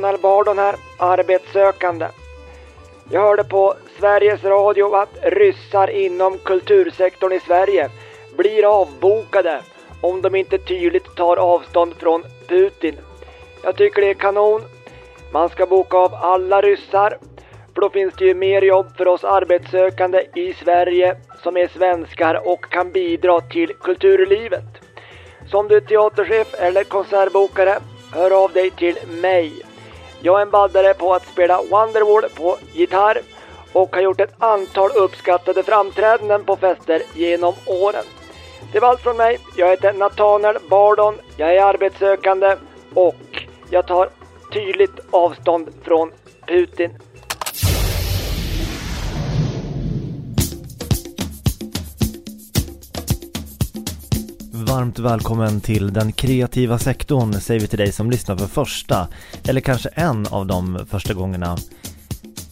Nathanael Bardon här, arbetssökande. Jag hörde på Sveriges Radio att ryssar inom kultursektorn i Sverige blir avbokade om de inte tydligt tar avstånd från Putin. Jag tycker det är kanon. Man ska boka av alla ryssar, för då finns det ju mer jobb för oss arbetssökande i Sverige som är svenskar och kan bidra till kulturlivet. Så om du är teaterchef eller konsertbokare, hör av dig till mig. Jag är en baddare på att spela Wonderwall på gitarr och har gjort ett antal uppskattade framträdanden på fester genom åren. Det var allt från mig. Jag heter Nathanael Bardon. Jag är arbetssökande och jag tar tydligt avstånd från Putin. Varmt välkommen till den kreativa sektorn säger vi till dig som lyssnar för första, eller kanske en av de första gångerna.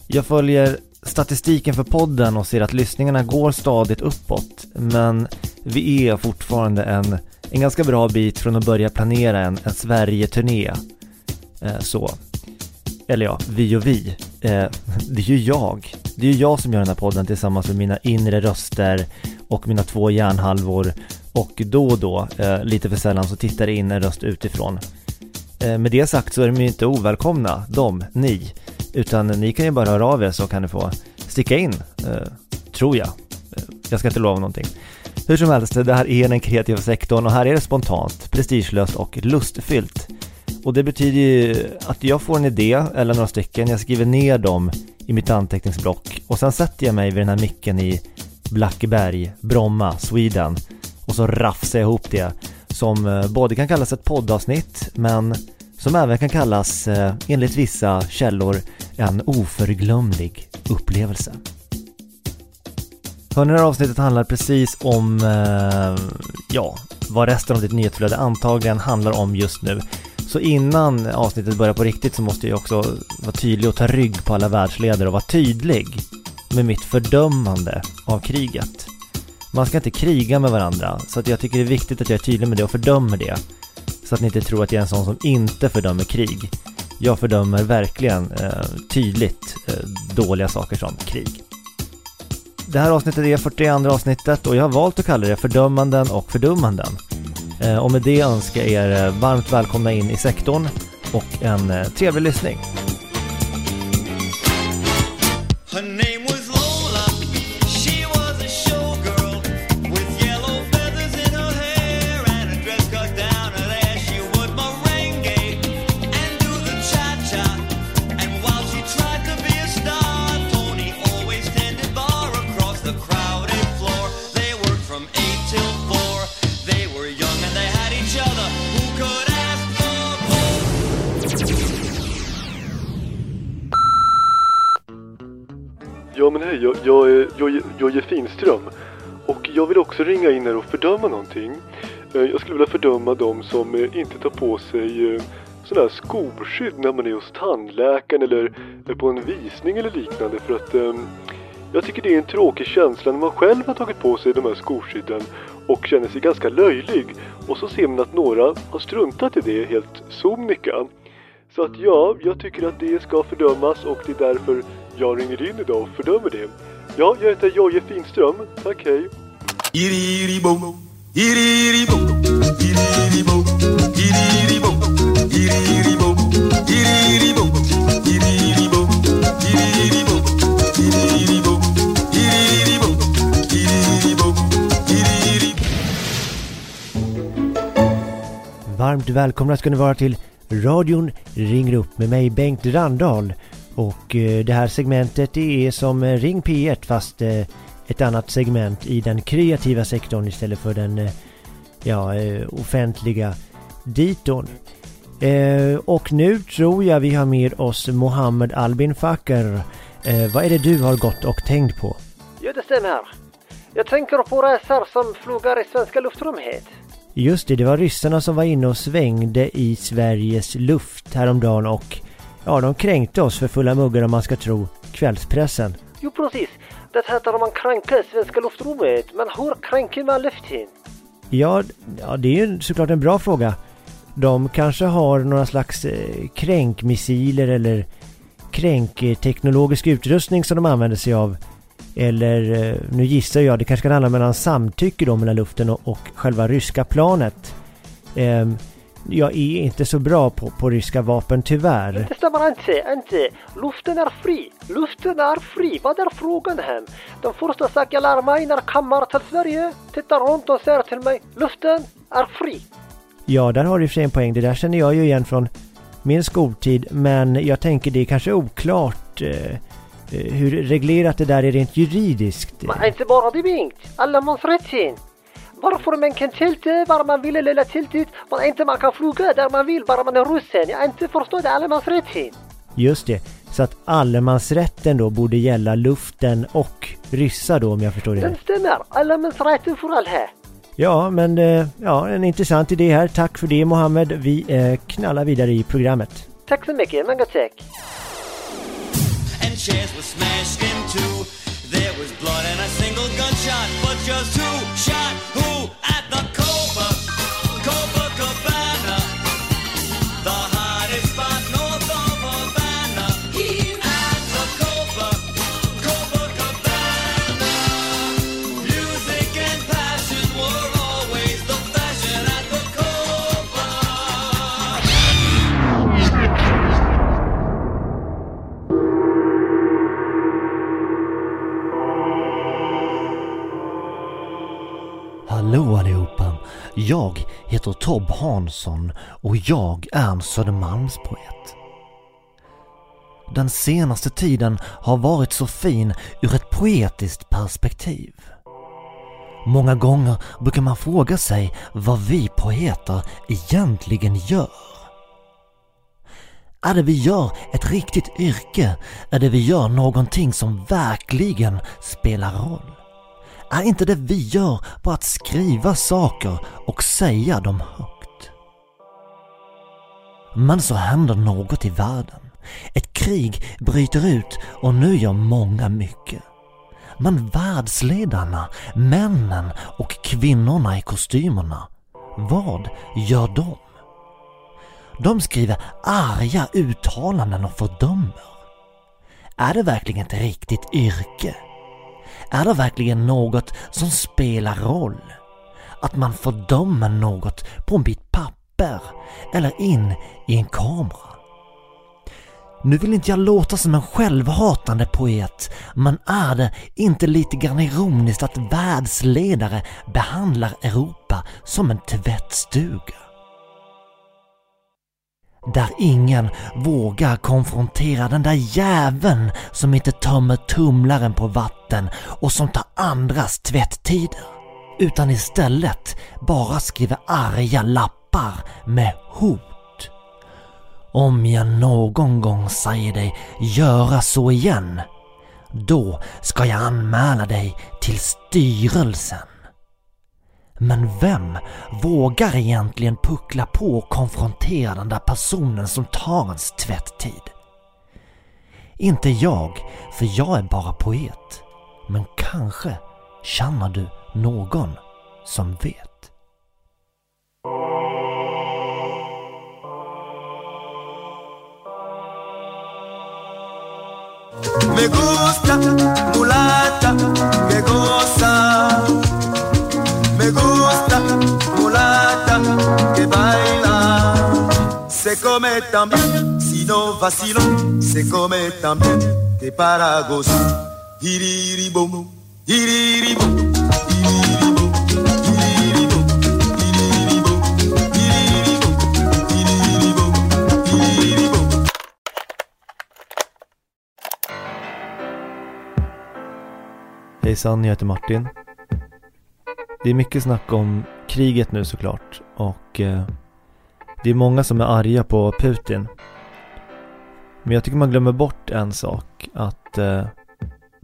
Jag följer statistiken för podden och ser att lyssningarna går stadigt uppåt, men vi är fortfarande en, en ganska bra bit från att börja planera en, en Sverige-turné. Eh, så. Eller ja, vi och vi. Eh, det är ju jag. Det är ju jag som gör den här podden tillsammans med mina inre röster och mina två hjärnhalvor och då och då, eh, lite för sällan, så tittar det in en röst utifrån. Eh, med det sagt så är de ju inte ovälkomna, de, ni. Utan ni kan ju bara höra av er så kan ni få sticka in, eh, tror jag. Eh, jag ska inte lova någonting. Hur som helst, det här är den kreativa sektorn och här är det spontant, prestigelöst och lustfyllt. Och det betyder ju att jag får en idé, eller några stycken, jag skriver ner dem i mitt anteckningsblock och sen sätter jag mig vid den här micken i Blackberg, Bromma, Sweden och så rafsar jag ihop det som eh, både kan kallas ett poddavsnitt men som även kan kallas, eh, enligt vissa källor, en oförglömlig upplevelse. Hörni, det här avsnittet handlar precis om, eh, ja, vad resten av ditt nyhetsflöde antagligen handlar om just nu. Så innan avsnittet börjar på riktigt så måste jag också vara tydlig och ta rygg på alla världsledare och vara tydlig med mitt fördömande av kriget. Man ska inte kriga med varandra, så att jag tycker det är viktigt att jag är tydlig med det och fördömer det. Så att ni inte tror att jag är en sån som inte fördömer krig. Jag fördömer verkligen eh, tydligt eh, dåliga saker som krig. Det här avsnittet är 42 avsnittet och jag har valt att kalla det fördömanden och fördummanden. Eh, och med det önskar jag er eh, varmt välkomna in i sektorn och en eh, trevlig lyssning. Också ringa in här och fördöma någonting. Eh, jag skulle vilja fördöma de som eh, inte tar på sig eh, sådana här skoskydd när man är hos tandläkaren eller är på en visning eller liknande. För att jag tycker det är en tråkig känsla när man själv har tagit på sig de här skoskydden och känner sig ganska löjlig. Och så ser man att några har struntat i det helt sonika. Så att ja, jag tycker att det ska fördömas och det är därför jag ringer in idag och fördömer det. Ja, jag heter Jojje Finström. Tack, hej. Iriribo, iriribo, iriribo, iriribo, iriribo, iriribo, iriribo, iriribo, iriribo, iriribo, iriribo, iriribo. Varmt välkomna ska ni vara till radion ringer upp med mig Bengt Randahl. Och det här segmentet det är som Ring P1 fast ett annat segment i den kreativa sektorn istället för den eh, ja, eh, offentliga diton. Eh, och nu tror jag vi har med oss Mohammed Albin. Eh, vad är det du har gått och tänkt på? Ja, det stämmer. Jag tänker på resor som flyger i svenska luftrummet. Just det, det var ryssarna som var inne och svängde i Sveriges luft häromdagen och ja, de kränkte oss för fulla muggar om man ska tro kvällspressen. Jo, precis. Det heter man kränker svenska luftrummet. Men hur kränker man luften? Ja, ja, det är ju såklart en bra fråga. De kanske har några slags eh, kränkmissiler eller kränkteknologisk utrustning som de använder sig av. Eller, eh, nu gissar jag, det kanske kan handla mellan samtycke då mellan luften och, och själva ryska planet. Eh, jag är inte så bra på, på ryska vapen tyvärr. Det stämmer inte, inte. Luften är fri. Luften är fri. Vad är frågan hem? Den första sak jag lär mig när jag kommer till Sverige, tittar runt och säger till mig, luften är fri. Ja, där har du i och för sig en poäng. Det där känner jag ju igen från min skoltid. Men jag tänker det är kanske oklart eh, eh, hur reglerat det där är rent juridiskt. Men inte bara det vinkt. Allemansrätten. Varför man kan tälta var man vill eller tältet, men inte man kan flyga där man vill bara man är russen. Jag inte förstår det allemansrätten. Just det. Så att allemansrätten då borde gälla luften och ryssar då om jag förstår det Den rätt. stämmer. Allemansrätten för all här. Ja, men eh, ja, en intressant idé här. Tack för det Mohammed. Vi eh, knallar vidare i programmet. Tack så mycket. Många tack. There was blood and a single gunshot, but just who shot who Jag heter Tob Hansson och jag är en Södermalmspoet. Den senaste tiden har varit så fin ur ett poetiskt perspektiv. Många gånger brukar man fråga sig vad vi poeter egentligen gör. Är det vi gör ett riktigt yrke? Är det vi gör någonting som verkligen spelar roll? Är inte det vi gör bara att skriva saker och säga dem högt? Men så händer något i världen. Ett krig bryter ut och nu gör många mycket. Men världsledarna, männen och kvinnorna i kostymerna, vad gör de? De skriver arga uttalanden och fördömer. Är det verkligen ett riktigt yrke? Är det verkligen något som spelar roll? Att man fördömer något på en bit papper eller in i en kamera? Nu vill inte jag låta som en självhatande poet, men är det inte lite grann ironiskt att världsledare behandlar Europa som en tvättstuga? Där ingen vågar konfrontera den där jäveln som inte tömmer tumlaren på vatten och som tar andras tvätttider. Utan istället bara skriver arga lappar med hot. Om jag någon gång säger dig göra så igen, då ska jag anmäla dig till styrelsen. Men vem vågar egentligen puckla på och konfrontera den där personen som tar ens tvätttid? Inte jag, för jag är bara poet. Men kanske känner du någon som vet? Me gusta Se come también, si no vacilo, se come también que para gozar. Iriribom, iriribom. Hejsan, jag heter Martin. Det är mycket snack om kriget nu såklart och eh, det är många som är arga på Putin. Men jag tycker man glömmer bort en sak, att eh,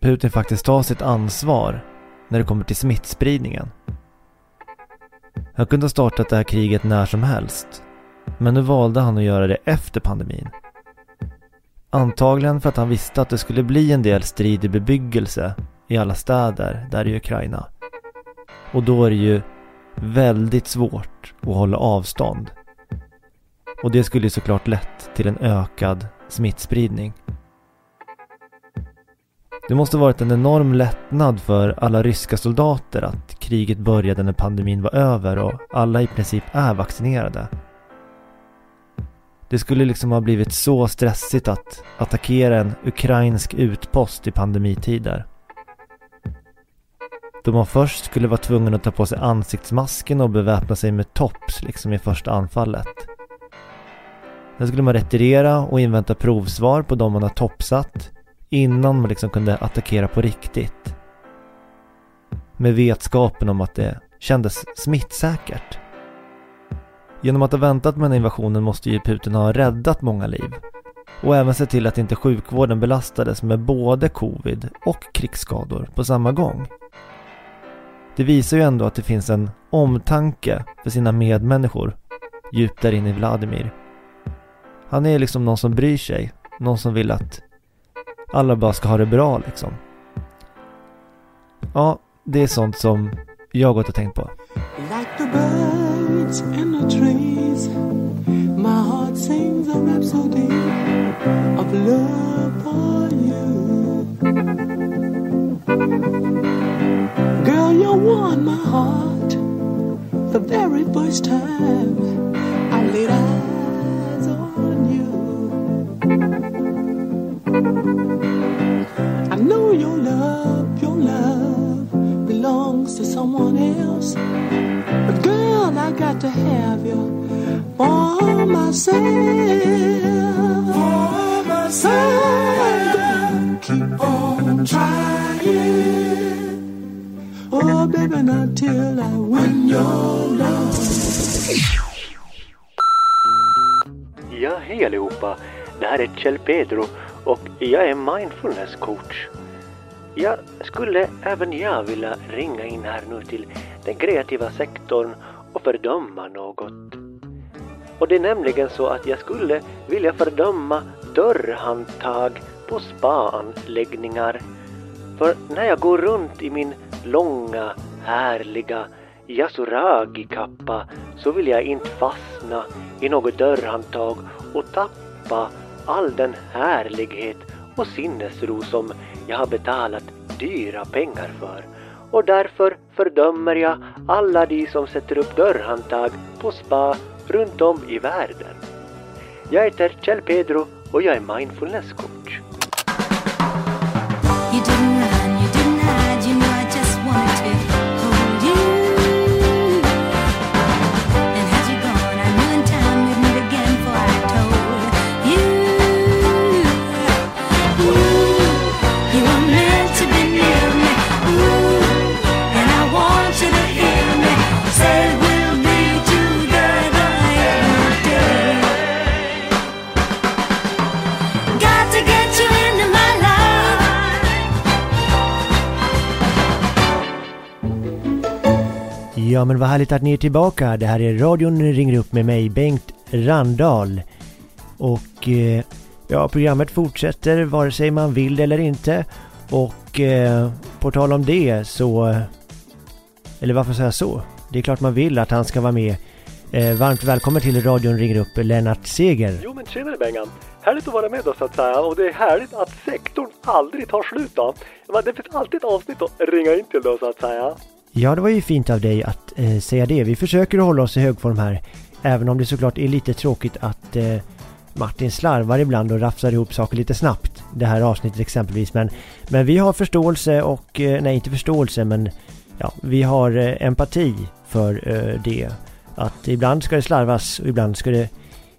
Putin faktiskt tar sitt ansvar när det kommer till smittspridningen. Han kunde ha startat det här kriget när som helst, men nu valde han att göra det efter pandemin. Antagligen för att han visste att det skulle bli en del strid i bebyggelse i alla städer där i Ukraina. Och då är det ju väldigt svårt att hålla avstånd. Och det skulle ju såklart lett till en ökad smittspridning. Det måste varit en enorm lättnad för alla ryska soldater att kriget började när pandemin var över och alla i princip är vaccinerade. Det skulle liksom ha blivit så stressigt att attackera en ukrainsk utpost i pandemitider. Då man först skulle vara tvungen att ta på sig ansiktsmasken och beväpna sig med tops liksom i första anfallet. Sen skulle man retirera och invänta provsvar på de man har topsat innan man liksom kunde attackera på riktigt. Med vetskapen om att det kändes smittsäkert. Genom att ha väntat med den invasionen måste ju Putin ha räddat många liv. Och även sett till att inte sjukvården belastades med både covid och krigsskador på samma gång. Det visar ju ändå att det finns en omtanke för sina medmänniskor djupt där inne i Vladimir. Han är liksom någon som bryr sig, någon som vill att alla bara ska ha det bra liksom. Ja, det är sånt som jag gått och tänkt på. Like the birds in the trees, my heart sings a rhapsody of love for you. Girl, you won my heart the very first time I laid eyes I know your love, your love belongs to someone else. But girl, I got to have you for myself. For myself. Keep on trying. Oh, baby, not till I win your love. Ja, hej allihopa. Det här är Kjell Pedro och jag är mindfulness coach. Jag skulle även jag vilja ringa in här nu till den kreativa sektorn och fördöma något. Och det är nämligen så att jag skulle vilja fördöma dörrhandtag på spaanläggningar. För när jag går runt i min långa, härliga yasuragi-kappa så vill jag inte fastna i något dörrhandtag och tappa all den härlighet och sinnesro som jag har betalat dyra pengar för. Och därför fördömer jag alla de som sätter upp dörrhandtag på spa runt om i världen. Jag heter Kjell Pedro och jag är mindfulness coach. Ja men vad härligt att ni är tillbaka. Det här är radion ringer upp med mig Bengt Randahl. Och eh, ja, programmet fortsätter vare sig man vill eller inte. Och eh, på tal om det så... Eller varför säger jag så? Det är klart man vill att han ska vara med. Eh, varmt välkommen till radion ringer upp Lennart Seger. Jo men tjenare Bengan! Härligt att vara med då så att säga och det är härligt att sektorn aldrig tar slut då. Det finns alltid ett avsnitt att ringa in till då så att säga. Ja, det var ju fint av dig att eh, säga det. Vi försöker att hålla oss i högform här. Även om det såklart är lite tråkigt att eh, Martin slarvar ibland och rafsar ihop saker lite snabbt. Det här avsnittet exempelvis. Men, men vi har förståelse och, eh, nej inte förståelse men ja, vi har eh, empati för eh, det. Att ibland ska det slarvas och ibland ska det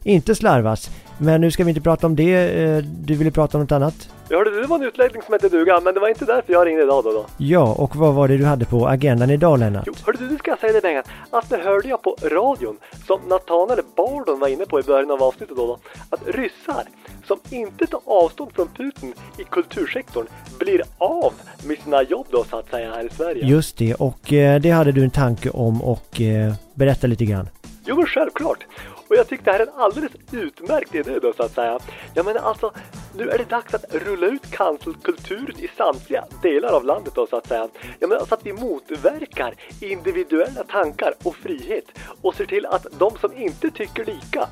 inte slarvas. Men nu ska vi inte prata om det. Eh, du ville prata om något annat? Hörde du, det var en utläggning som hette duga, men det var inte därför jag ringde idag då. då. Ja, och vad var det du hade på agendan idag Lennart? Jo, hörde du, nu ska jag säga det Bengan, att det hörde jag på radion, som Nathanael Bardon var inne på i början av avsnittet då, då, att ryssar som inte tar avstånd från Putin i kultursektorn blir av med sina jobb då så att säga här i Sverige. Just det, och eh, det hade du en tanke om och eh, berätta lite grann. Jo men självklart! Och jag tycker det här är en alldeles utmärkt idé då så att säga. Jag menar alltså, nu är det dags att rulla ut cancelkulturen i samtliga delar av landet då så att säga. Jag menar så alltså att vi motverkar individuella tankar och frihet och ser till att de som inte tycker lika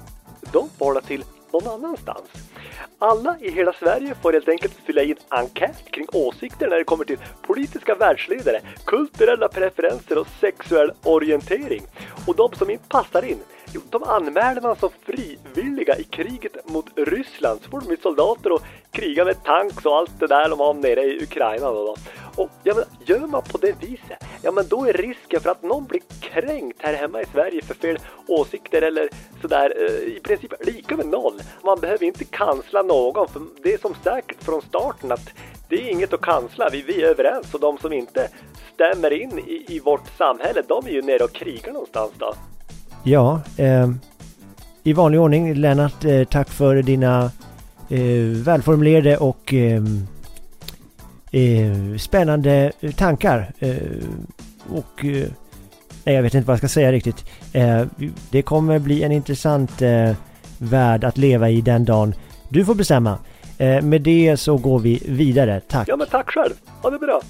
de får till någon annanstans. Alla i hela Sverige får helt enkelt fylla i en enkät kring åsikter när det kommer till politiska världsledare, kulturella preferenser och sexuell orientering. Och de som inte passar in, jo, de anmäler man som frivilliga i kriget mot Ryssland. Så får de bli soldater och kriga med tanks och allt det där de har nere i Ukraina. Då, då. Och ja, men, gör man på det viset, ja men då är risken för att någon blir kränkt här hemma i Sverige för fel åsikter eller sådär eh, i princip lika med noll. Man behöver inte kansla någon för det är som säkert från starten att det är inget att kansla. Vi, vi är överens och de som inte stämmer in i, i vårt samhälle, de är ju nere och krigar någonstans då. Ja, eh, i vanlig ordning Lennart, eh, tack för dina eh, välformulerade och ehm, eh, spännande tankar. Eh, och eh, nej, jag vet inte vad jag ska säga riktigt. Eh, det kommer bli en intressant eh, värld att leva i den dagen. Du får bestämma. Eh, med det så går vi vidare. Tack. Ja men tack själv, ha det bra!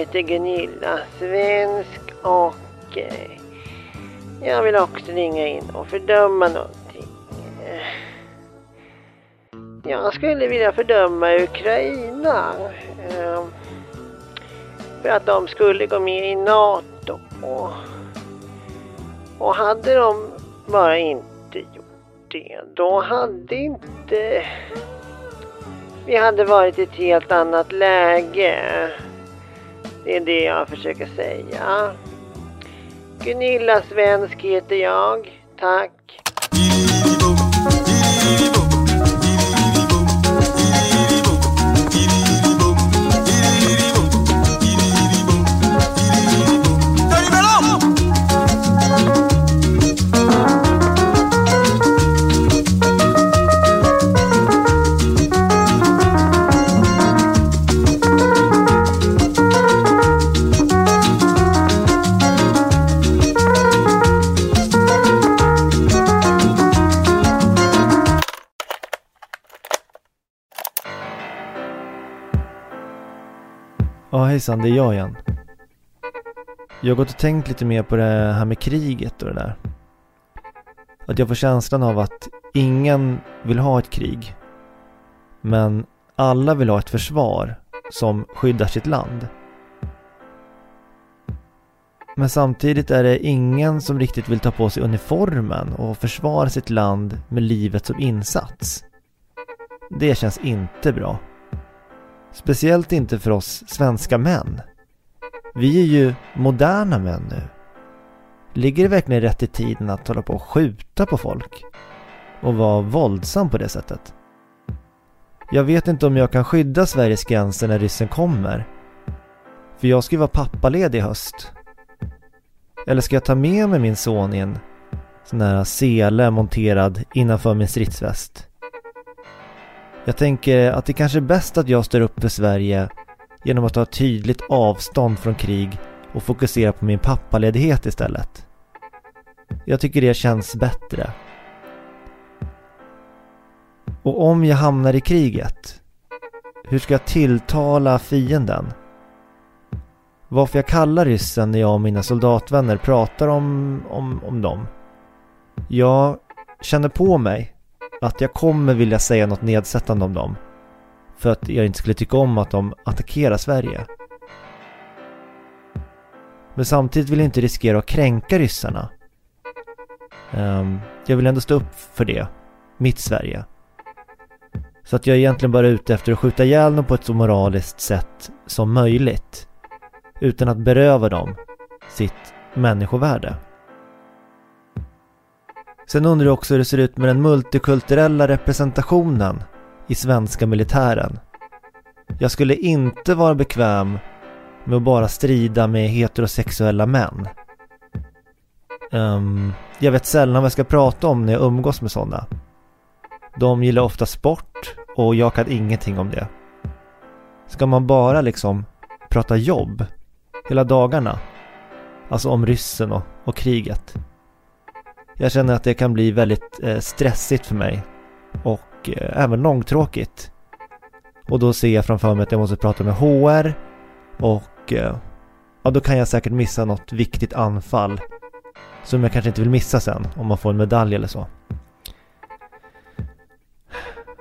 Heter Gunilla, svensk och eh, jag vill också ringa in och fördöma någonting. Jag skulle vilja fördöma Ukraina. eh, För att de skulle gå med i NATO. Och, och hade de bara inte gjort det, då hade inte vi hade varit i ett helt annat läge. Det är det jag försöker säga. Gunilla Svensk heter jag. Tack. Ja hejsan, det är jag igen. Jag har gått och tänkt lite mer på det här med kriget och det där. Att jag får känslan av att ingen vill ha ett krig. Men alla vill ha ett försvar som skyddar sitt land. Men samtidigt är det ingen som riktigt vill ta på sig uniformen och försvara sitt land med livet som insats. Det känns inte bra. Speciellt inte för oss svenska män. Vi är ju moderna män nu. Ligger det verkligen rätt i tiden att hålla på och skjuta på folk? Och vara våldsam på det sättet? Jag vet inte om jag kan skydda Sveriges gränser när ryssen kommer. För jag ska ju vara pappaledig i höst. Eller ska jag ta med mig min son i en sån här sele monterad innanför min stridsväst? Jag tänker att det kanske är bäst att jag står upp för Sverige genom att ta tydligt avstånd från krig och fokusera på min pappaledighet istället. Jag tycker det känns bättre. Och om jag hamnar i kriget, hur ska jag tilltala fienden? Varför jag kallar ryssen när jag och mina soldatvänner pratar om, om, om dem? Jag känner på mig att jag kommer vilja säga något nedsättande om dem. För att jag inte skulle tycka om att de attackerar Sverige. Men samtidigt vill jag inte riskera att kränka ryssarna. Ehm, jag vill ändå stå upp för det. Mitt Sverige. Så att jag är egentligen bara ute efter att skjuta ihjäl dem på ett så moraliskt sätt som möjligt. Utan att beröva dem sitt människovärde. Sen undrar jag också hur det ser ut med den multikulturella representationen i svenska militären. Jag skulle inte vara bekväm med att bara strida med heterosexuella män. Um, jag vet sällan vad jag ska prata om när jag umgås med sådana. De gillar ofta sport och jag kan ingenting om det. Ska man bara liksom prata jobb hela dagarna? Alltså om ryssen och, och kriget. Jag känner att det kan bli väldigt eh, stressigt för mig. Och eh, även långtråkigt. Och då ser jag framför mig att jag måste prata med HR. Och eh, ja, då kan jag säkert missa något viktigt anfall. Som jag kanske inte vill missa sen om man får en medalj eller så.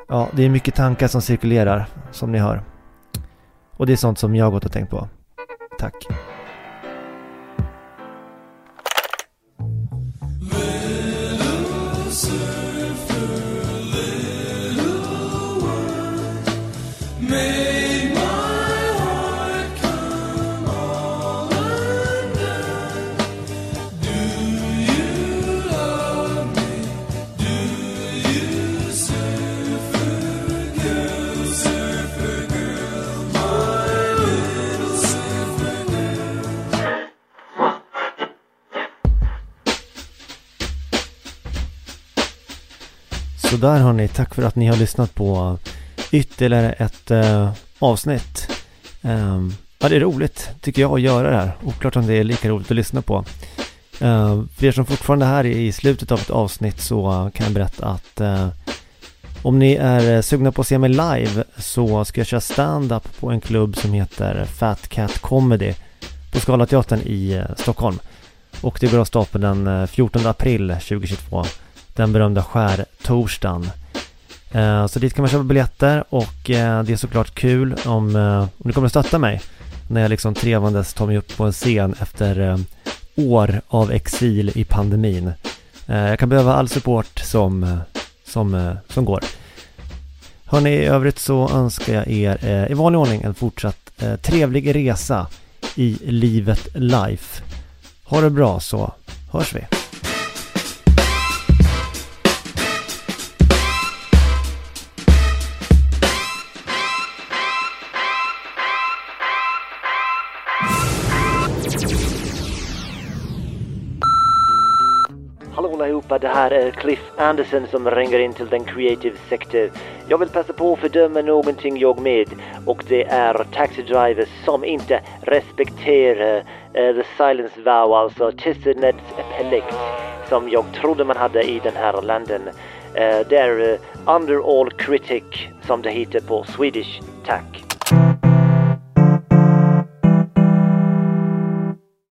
Ja, det är mycket tankar som cirkulerar, som ni hör. Och det är sånt som jag har gått och tänkt på. Tack. Sådär hörni, tack för att ni har lyssnat på ytterligare ett eh, avsnitt. Eh, ja, det är roligt tycker jag att göra det här. Oklart om det är lika roligt att lyssna på. Eh, för er som fortfarande är här i slutet av ett avsnitt så kan jag berätta att eh, om ni är eh, sugna på att se mig live så ska jag köra stand-up på en klubb som heter Fat Cat Comedy på Scalateatern i eh, Stockholm. Och det går av stapeln den eh, 14 april 2022 den berömda skärtorsdagen. Eh, så dit kan man köpa biljetter och eh, det är såklart kul om, eh, om ni kommer att stötta mig när jag liksom trevandes tar mig upp på en scen efter eh, år av exil i pandemin. Eh, jag kan behöva all support som, eh, som, som går. Hörni, i övrigt så önskar jag er i vanlig ordning en fortsatt trevlig resa i livet life. Ha det bra så hörs vi. Allihopa, det här är Cliff Anderson som ringer in till den creative sector. Jag vill passa på att fördöma någonting jag med och det är taxi drivers som inte respekterar eh, the silence vow, alltså tystnadsplikt som jag trodde man hade i den här landen. Eh, det är eh, under all critic som det heter på Swedish. Tack.